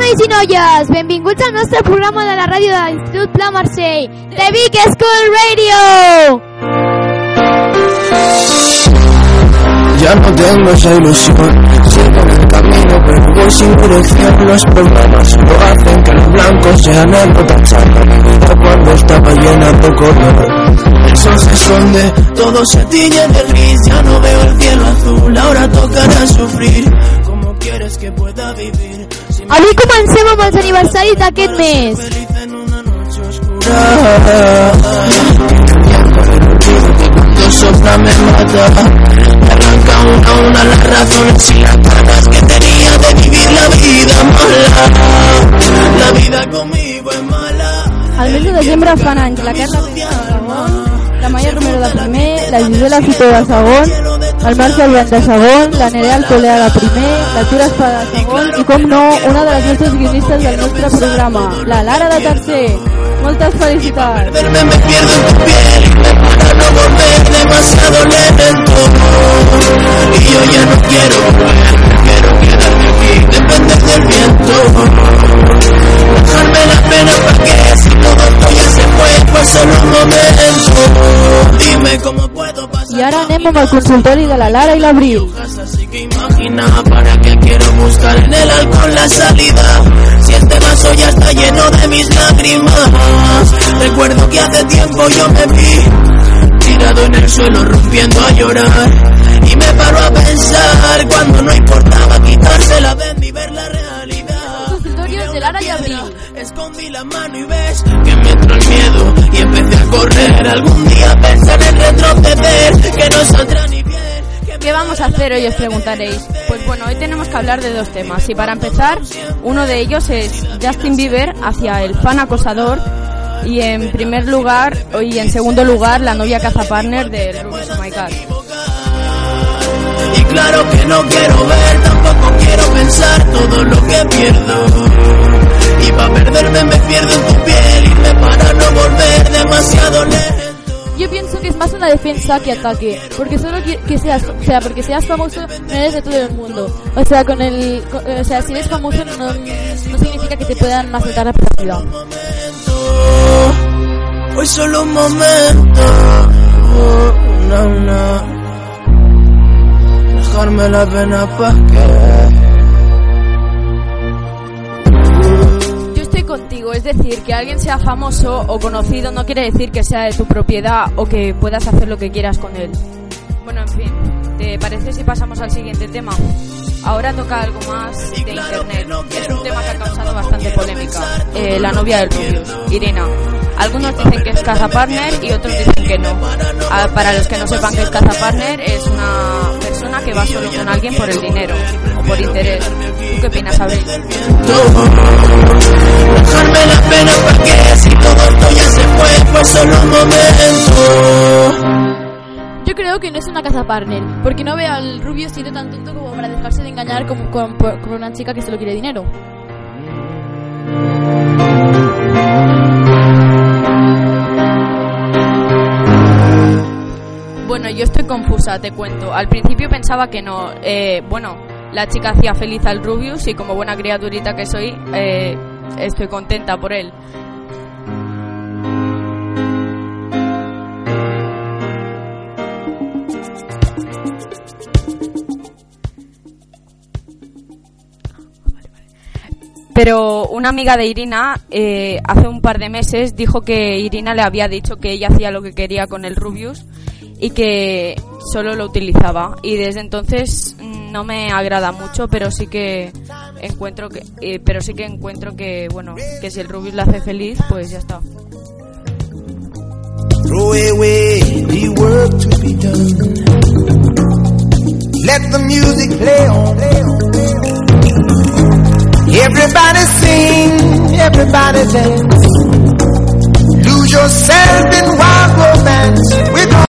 nois i noies, benvinguts al nostre programa de la ràdio de l'Institut Pla Marseille, The Big School Radio! Ya no tengo esa ilusión, sigo en el camino pero voy sin dirección. Los problemas lo hacen que los blancos sean anécdotas. Mi vida cuando estaba llena de color. El sol se esconde, todo se tiñe de gris. Ya no veo el cielo azul, ahora tocará sufrir. ¿Cómo quieres que pueda vivir? Avui comencem amb els aniversaris d'aquest mes. Cuando sopla me mata, me arranca una a una las razones y las ganas que tenía de vivir la vida mala. La vida conmigo es mala. Al mes de desembre fan anys la Carla Pérez de segon, la Maia Romero de primer, la Gisela Fito de segon, el Marc Alban de segon, la Nerea Alcolea de primer, la Tura Espada de segon i, com no, una de les nostres guionistes del nostre programa, la Lara de tercer. Moltes felicitats! Amb el consultori de la Lara i l'Abril. Así que imagina para qué quiero buscar en el alcohol la salida. Si este vaso ya está lleno de mis lágrimas. Recuerdo que hace tiempo yo me vi tirado en el suelo rompiendo a llorar. Y me paro a pensar cuando no importaba quitársela de mí ver la realidad. Consultorios de Lara y Abril. Escondí la mano y ves que me entró el miedo y empecé a correr. Algún día pensar en retroceder, que no a hacer hoy? Os preguntaréis. Pues bueno, hoy tenemos que hablar de dos temas. Y para empezar, uno de ellos es Justin Bieber hacia el fan acosador. Y en primer lugar, y en segundo lugar, la novia cazapartner de Rubens Oh My God. Y claro que no quiero ver, tampoco quiero pensar todo lo que pierdo. Y para perderme me pierdo en tu piel, irme para no volver demasiado lento. Yo pienso que es más una defensa que ataque, porque solo que, seas, o sea, porque seas famoso no eres de todo el mundo. O sea, con el, con- o sea, si eres famoso no, no significa que te puedan maltratar a la Hoy solo un momento. No. Dejarme la pena pa' que. Contigo, es decir, que alguien sea famoso o conocido no quiere decir que sea de tu propiedad o que puedas hacer lo que quieras con él. Bueno, en fin, ¿te parece si pasamos al siguiente tema? Ahora toca algo más de internet. Es un tema que ha causado bastante polémica. Eh, la novia del Rubius, Irina. Algunos dicen que es casa partner y otros dicen que no. Ah, para los que no sepan que es casa partner, es una persona que va solo con alguien por el dinero o por interés. ¿Tú qué opinas, Abril? Fue, fue solo un momento. Yo creo que no es una casa partner, porque no veo al rubio siendo tan tonto como para dejarse de engañar como con, por una chica que solo quiere dinero. Bueno, yo estoy confusa, te cuento. Al principio pensaba que no. Eh, bueno, la chica hacía feliz al Rubius y como buena criaturita que soy, eh, estoy contenta por él. Pero una amiga de Irina eh, hace un par de meses dijo que Irina le había dicho que ella hacía lo que quería con el Rubius y que solo lo utilizaba. Y desde entonces mm, no me agrada mucho, pero sí que encuentro que, eh, pero sí que encuentro que bueno, que si el Rubius la hace feliz, pues ya está. Let the music play on. Everybody sing, everybody dance. Lose yourself in wild romance